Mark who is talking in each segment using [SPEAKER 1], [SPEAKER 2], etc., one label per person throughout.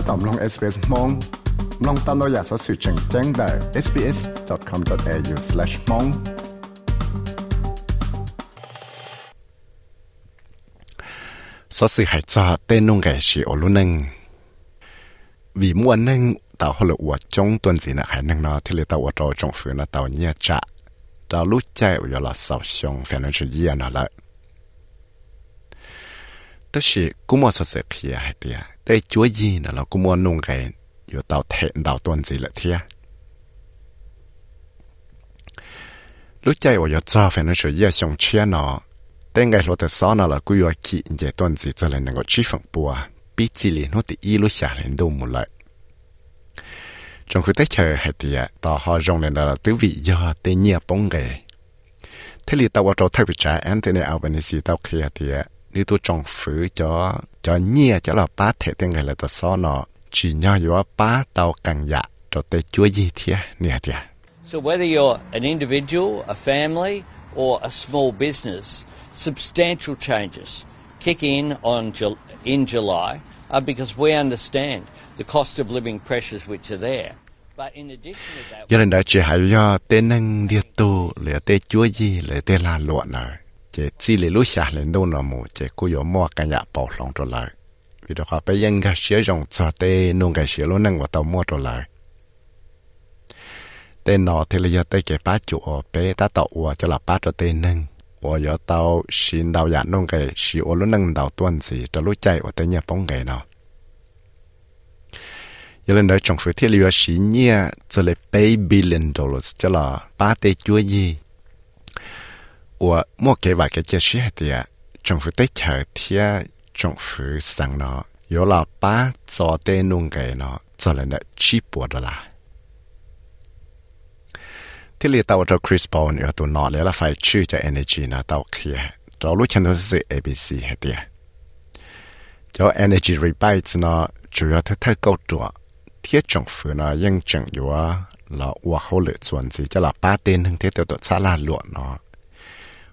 [SPEAKER 1] ถ้าตอมลง SBS มองลองตามเราอยากสอสื่อแจ้งแจ้งได้ sbs.com.au/mong
[SPEAKER 2] สอสื่อหายจอเต้นนุ่งแก่ชีโอลุนึงvì mua nâng tàu hồ lụa trong tuần gì nè hải nâng nó thì lệ tàu ở trong trong phía nó tàu nhẹ chạ tàu lúc chạy ở là sầu xong phải nói chuyện gì nó lại tất nhiên cũng mua sợi kia hay tiệt đây chúa gì nè nó cũng muốn nung cái yo tàu thẹn tàu tuần gì là thiệt lúc chạy ở cho phải nói chuyện gì xong chia nó. Tên ngày lúc đó nó là cứ yo kỹ về tuần gì cho nên nó chỉ phẳng bùa. Bị chỉ liền nó thì y lúc xả lên đâu một lại trong khi tới chờ hay thì à, tao họ dùng lên là tứ vị do tên nhia bóng ghê thế thì tao vào trong thay vì trả Anthony Albanese tao kia thì à, nếu tôi trong phứ cho cho nhia cho là ba thể tên ngày là tao so nó. Chỉ nhau yếu ba tao càng dạ cho tới chúa gì thế nè thì
[SPEAKER 3] So whether you're an individual, a family, or a small business, substantial changes kick in on in July uh, because we understand the cost of living pressures which are there. But in addition to that,
[SPEAKER 2] cho nên đã chỉ hay do tên năng địa tu lệ tên chúa gì lệ tên là luận nè chế chỉ lệ lúc xả lên đâu nó mù chế cố yếu mua cái nhà bảo lòng trở lại vì đó họ bây giờ cái sử dụng cho tê nông cái sử luôn năng vào tàu mua trở lại tê nó thì là giờ tê cái bá chủ ở bé ta tàu ở cho là bá cho tê nâng ở giờ tàu xin đào giả nông cái sử ở luôn năng đào tuần gì cho lúc chạy ở tê nhà bóng cái nào giờ lên đó trong phía thiết liệu xí nhia cho lấy 8 billion dollars, cho là ba tê chúa gì và mua cái vài cái chế sĩ thì trong phía tết chờ thì trong phía sang nó có là ba cho tê nung cái nó cho lên đó chỉ bộ đó là thiết liệu tàu cho Chris Paul ở tụ nọ là phải chữ cho energy nó tàu kia đó lúc chân nó sẽ ABC hết tiệt cho energy rebates nó chủ yếu theo theo câu chuyện thiết政府呢认证有啊，了我后来转子，就了八点能贴到到查拉落呢。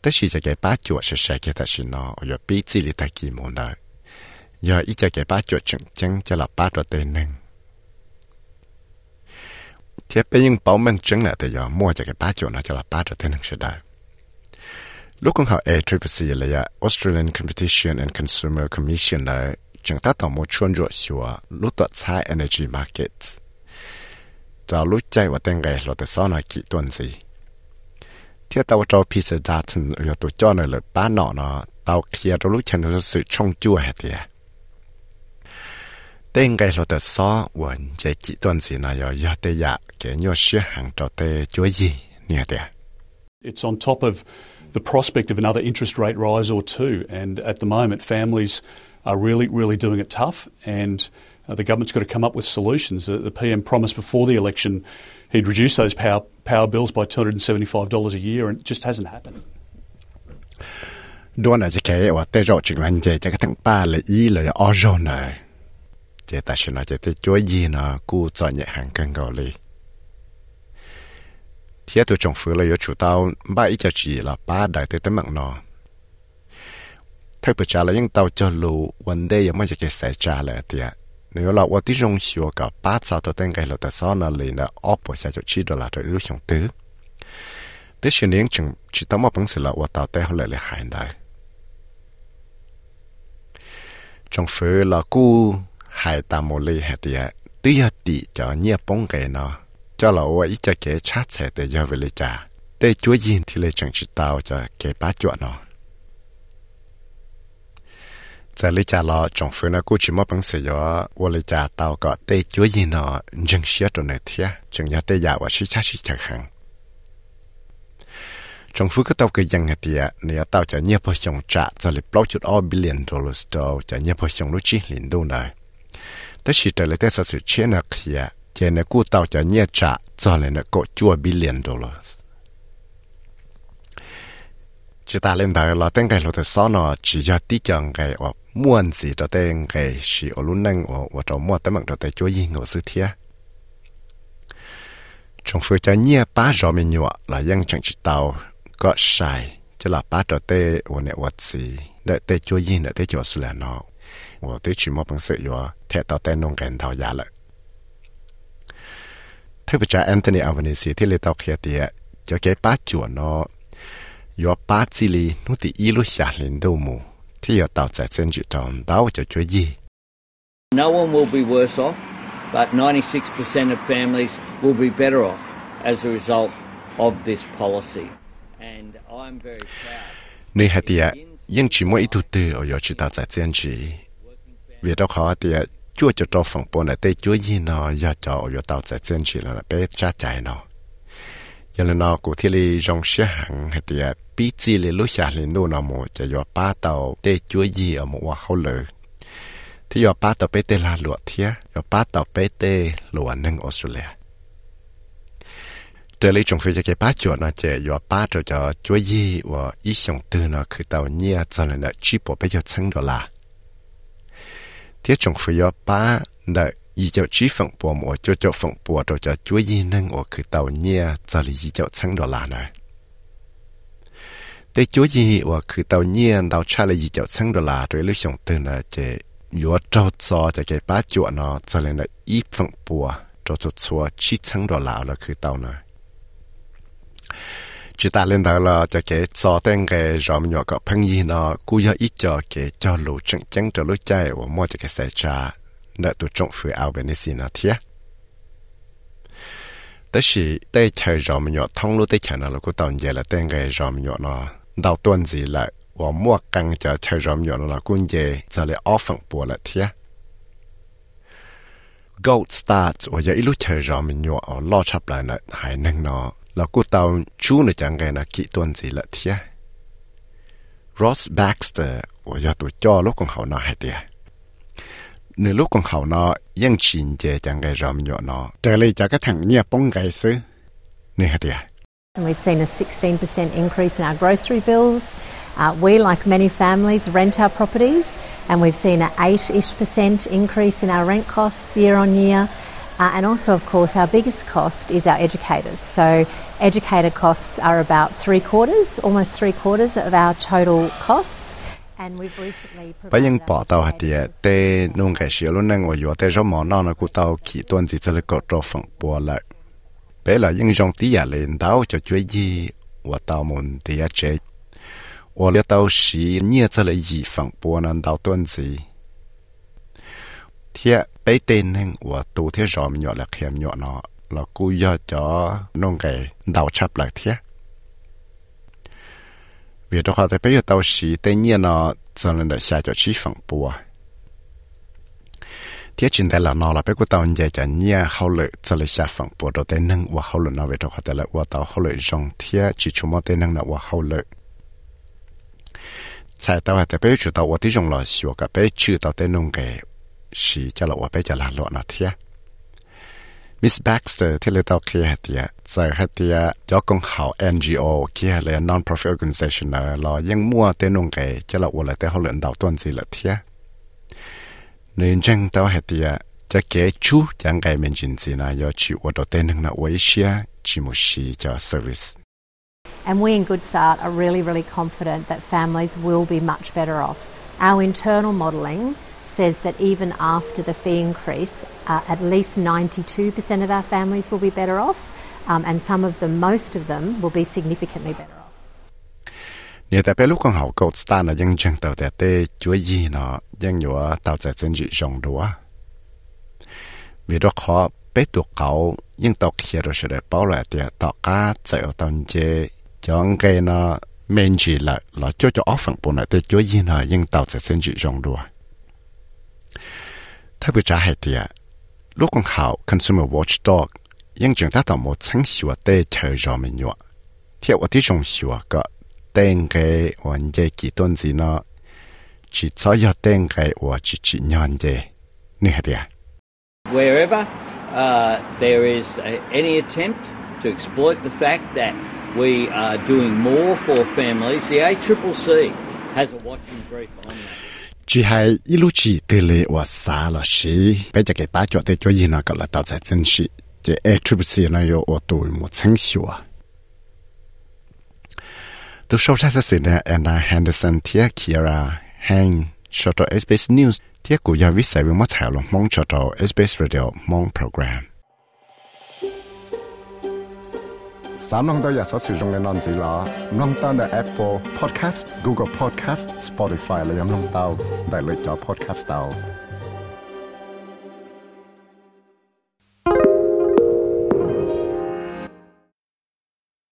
[SPEAKER 2] 但是这个八角是谁给他是呢？我要比自己的几毛呢？要一这个八角正正这老八多对能。贴北京保门正了的要摸这个八角呢，这老八多对能是的。lúc con họ ACCC là ya Australian Competition and Consumer Commission là chúng ta tổng một chuyên rồi xua lúc tọt sai energy markets. Cho lúc chạy vào tên ngày là sau này kỹ tuần gì. Thế tao cho Peter Dutton rồi tụi cho này là ba nọ nó tao kia cho lúc chân nó sự trông chua hết tiệt. Tên ngày là sau vẫn chạy kỹ tuần gì nó yo yo tê ya cái nhau xưa hàng cho tê chúa gì nè tiệt.
[SPEAKER 4] It's on top of the prospect of another interest rate rise or two. And at the moment, families are really, really doing it tough. And Uh, the government's got to come up with solutions. The, the, PM promised before the election he'd reduce those power, power bills by $275 a year, and it just hasn't happened.
[SPEAKER 2] nếu là ở tí rong xíu cả ba sao tôi tên cái là tại sao nó liền là ốp bộ sẽ cho chi đó là trời lúc sống tứ. Thế xin những chừng chỉ tao mà bằng sự là ở tàu té họ lại là hại đại trong phở là cu hại ta một ly hại ạ tí hạt tị cho nhẹ bóng cái nó cho là ở ít cho cái chát xe để giao về lấy trả tê chúa gì thì lấy chẳng chỉ tao cho kẻ bá chuột nó giờ lý trả lọ trong phía nó cũng chỉ mất bằng sự gió trả tàu có tê chúa gì nó dừng xía rồi này thia chừng nhà tê giả và xí chát xí chạc hàng trong phía cái tàu cái dân hạt địa nếu tàu trả nhiều bao nhiêu trả giờ lý bao chút all billion dollars tàu trả nhiều bao nhiêu lúc chi liền đâu này tất chỉ trả lại tất sự chiến là kia chỉ là cú tàu trả nhiều trả giờ lại nó có chua billion dollars chỉ ta lên đời là tên cái lô thật sao chỉ cho tí chọn cái hoặc muôn gì cho tên cái sĩ ở lúc năng ở ở trong mua tấm bằng cho tên chúa yên ở sư thiê trong phương cho nhia ba rõ mình nhọ là dân chẳng chỉ tàu có sai, chứ là ba cho tên ở nè ở gì đợi tên chúa yên đợi tên chúa sư nó ở chỉ mua bằng sự yo thẹt tàu tên nông cảnh thảo giá lợi. Thứ bây giờ Anthony Albanese thì lấy tàu kia tiệt cho cái ba chuột nó yo ba chỉ li nút thì ít lúc lên đâu mù thì yo tàu tại chân chỉ tròn tàu cho chúa gì
[SPEAKER 3] No one will be worse off, but 96% of families will be better off as a result of this policy. And I'm very proud.
[SPEAKER 2] nơi hạt tiệt nhưng chỉ mỗi thứ tư ở yo chỉ tàu tại chân chỉ vì đó khó tiệt chúa cho cho phòng bộ này tê chúa gì nó ya cho ở yo tàu tại chân chỉ là bé cha chạy nó giờ là nó cụ thể là trong xe hàng hạt tiệt bí chỉ là lúc xả lên đâu nó một cho yo ba tàu tê chúa gì ở một hoa khâu lử thì yo ba tàu bé tê là lụa thía yo ba tàu bé tê lụa nâng Australia trở lại trong phía cái ba chỗ nó chỉ yo ba cho cho chúa gì và ý想từ nóคือtàu nhia cho nên là chỉ bộ bé cho chân đô la thiết trong phía yo ba đợi ý cho chỉ phận bộ một cho cho phận bộ cho cho chúa gì nâng vàคือtàu nhia cho là ý cho chân đô la nàyแ tới chúa gì và cứ tàu nhiên, tàu cha là gì cháu sang đó là rồi lúc sống từ là chế yếu trâu cho cho cái bá chuột nó, cho nên là ít phân bùa cho cho chúa chỉ sang đó là là cứ tàu này chỉ ta lên đó là cho cái cho tên cái rộm nhỏ có phân gì nó, cú yếu ít cho cái cho lũ chẳng chẳng cho lũ chạy và mua cho cái xe cha, nợ tụ trọng phử ao bên này nó thiệt tới sĩ tới chơi rộm nhỏ thông lũ tới chơi nó là cú tàu về là tên cái rộm nhỏ nó นั้นเราก็ตอนเย็นละเต้นไงรอมหยอเนาะดาวต้นสีละว่ามั่วกังจะใช้รอมหยอเรากุญแจจะเลยออฟฝังปัวละเทีย Gold Start ว่าจะอีลูใช้รอมหยอเอาล่อชับเลยนะหายนั่งเนาะเราก็ตอนชูนจังไงนะกี่ต้นสีละเทีย Ross Baxter ว่าจะตัวจ่อลูกของเขาเนาะให้เตีย nửa lúc con hậu nó yên chín chế chẳng cái rộm nhọ nó trở lại cho cái thằng nhia bông cái sư nè hả tiệt
[SPEAKER 5] And we've seen a 16% increase in our grocery bills. Uh, we, like many families, rent our properties, and we've seen an 8 ish percent increase in our rent costs year on year. Uh, and also, of course, our biggest cost is our educators. So, educator costs are about three quarters, almost three quarters of our total costs. And we've recently
[SPEAKER 2] bây bỏ tàu hạt
[SPEAKER 5] educators
[SPEAKER 2] tê nung cái xíu luôn năng ở chỗ tê rõ mỏ nó nó cũng tàu chỉ tuần gì cho lấy cột trò phẳng bùa lại bé là những dòng tí à lên tàu cho chuối gì và tao muốn tí à chơi và lấy tao xí nhớ cho lấy gì phẳng bùa nên tao tuân gì? Thế bé tên nên và tụ thế rõ nhỏ là khem nhỏ nó là cú do cho nông cái đào chấp lại thế vì đó họ thấy bây giờ tao xí tên nhiên nó cho nên là xa cho chi phẳng bùa thiết chuyện thế là nó là bé của tao nhẹ chả nhẹ hậu lợi cho lời xả phẳng bộ đồ tên năng và hậu lợi nó về trong hoạt lợi và tao hậu lợi rong thiết chỉ chúng mò tên năng là và hậu lợi sai tao hay tế bé tao và tí xíu cả bé chữ tao tên nông kề xí cho là và bé chả là Miss Baxter thì lấy tao kia hạt giờ hạt tía cho công NGO kia là non-profit organization là lo mua tên nông kề cho là và là tế hậu lợi đạo gì là thiết เราว่าเลยแต่เขาเล่นดาวต้นสิละเทียเนื่องจากตัวให้เดียจะเก๋ชูจังไกเป็นจริงสินะยอชิว่าตัวเต้นงนะไว้เชียจิมุชีจะ service
[SPEAKER 5] And we in Good Start are really, really confident that families will be much better off. Our internal modelling says that even after the fee increase, uh, at least 92% of our families will be better off, um, and some of them, most of them, will be significantly better off.
[SPEAKER 2] เนี่ยแต่เป็นลูกของเขากดสตาร์นะยังจังเต่าแต่เต้จัวยีเนาะยังอยู่เต่าแต่เจนจีจงดัวมีดอกคอเป๊ตัวเขายังตอกเขียดเฉยเป้าแหละเตียตอกก้าเจ้าตอนเจจองเกเนาะเมนจีละละจ้าจะออฟฝั่งปุ่นเต้จัวยีเนาะยังเต่าแต่เจนจีจงดัวถ้าไปจ้าให้เตียลูกของเขา consumer watchdog ยังจังตาต่อหมดชั้งชัวเต้เธอจอมินยัวเทียบว่าที่จงชัวก็ tên cái hoàn chế chỉ tuân gì nó chỉ cho cho tên cái và chỉ chỉ nhận chế như thế à
[SPEAKER 3] wherever uh, there is a, any attempt to exploit the fact that we are doing more for families the ACCC has a watching brief on that.
[SPEAKER 2] Chỉ hai ít lúc chỉ từ lệ và xa là sĩ bây giờ cái bá cho tới cho gì nó gọi là tạo ra chân sĩ chỉ ACCC nó có ở tuổi một sáng hiệu à Tu show cha sa sin Anna Henderson tia Kiera Hang shot to SBS News tia ku ya vi sai mo chao long mong shot to SBS Radio mong program
[SPEAKER 1] สามน้องตัวอย่าสอสื่
[SPEAKER 2] อตรงในนอนสีลาน้องตาใน
[SPEAKER 1] Apple Podcast Google Podcast Spotify และยังน้อ
[SPEAKER 2] งเตาได้เลยจอ
[SPEAKER 1] Podcast เตา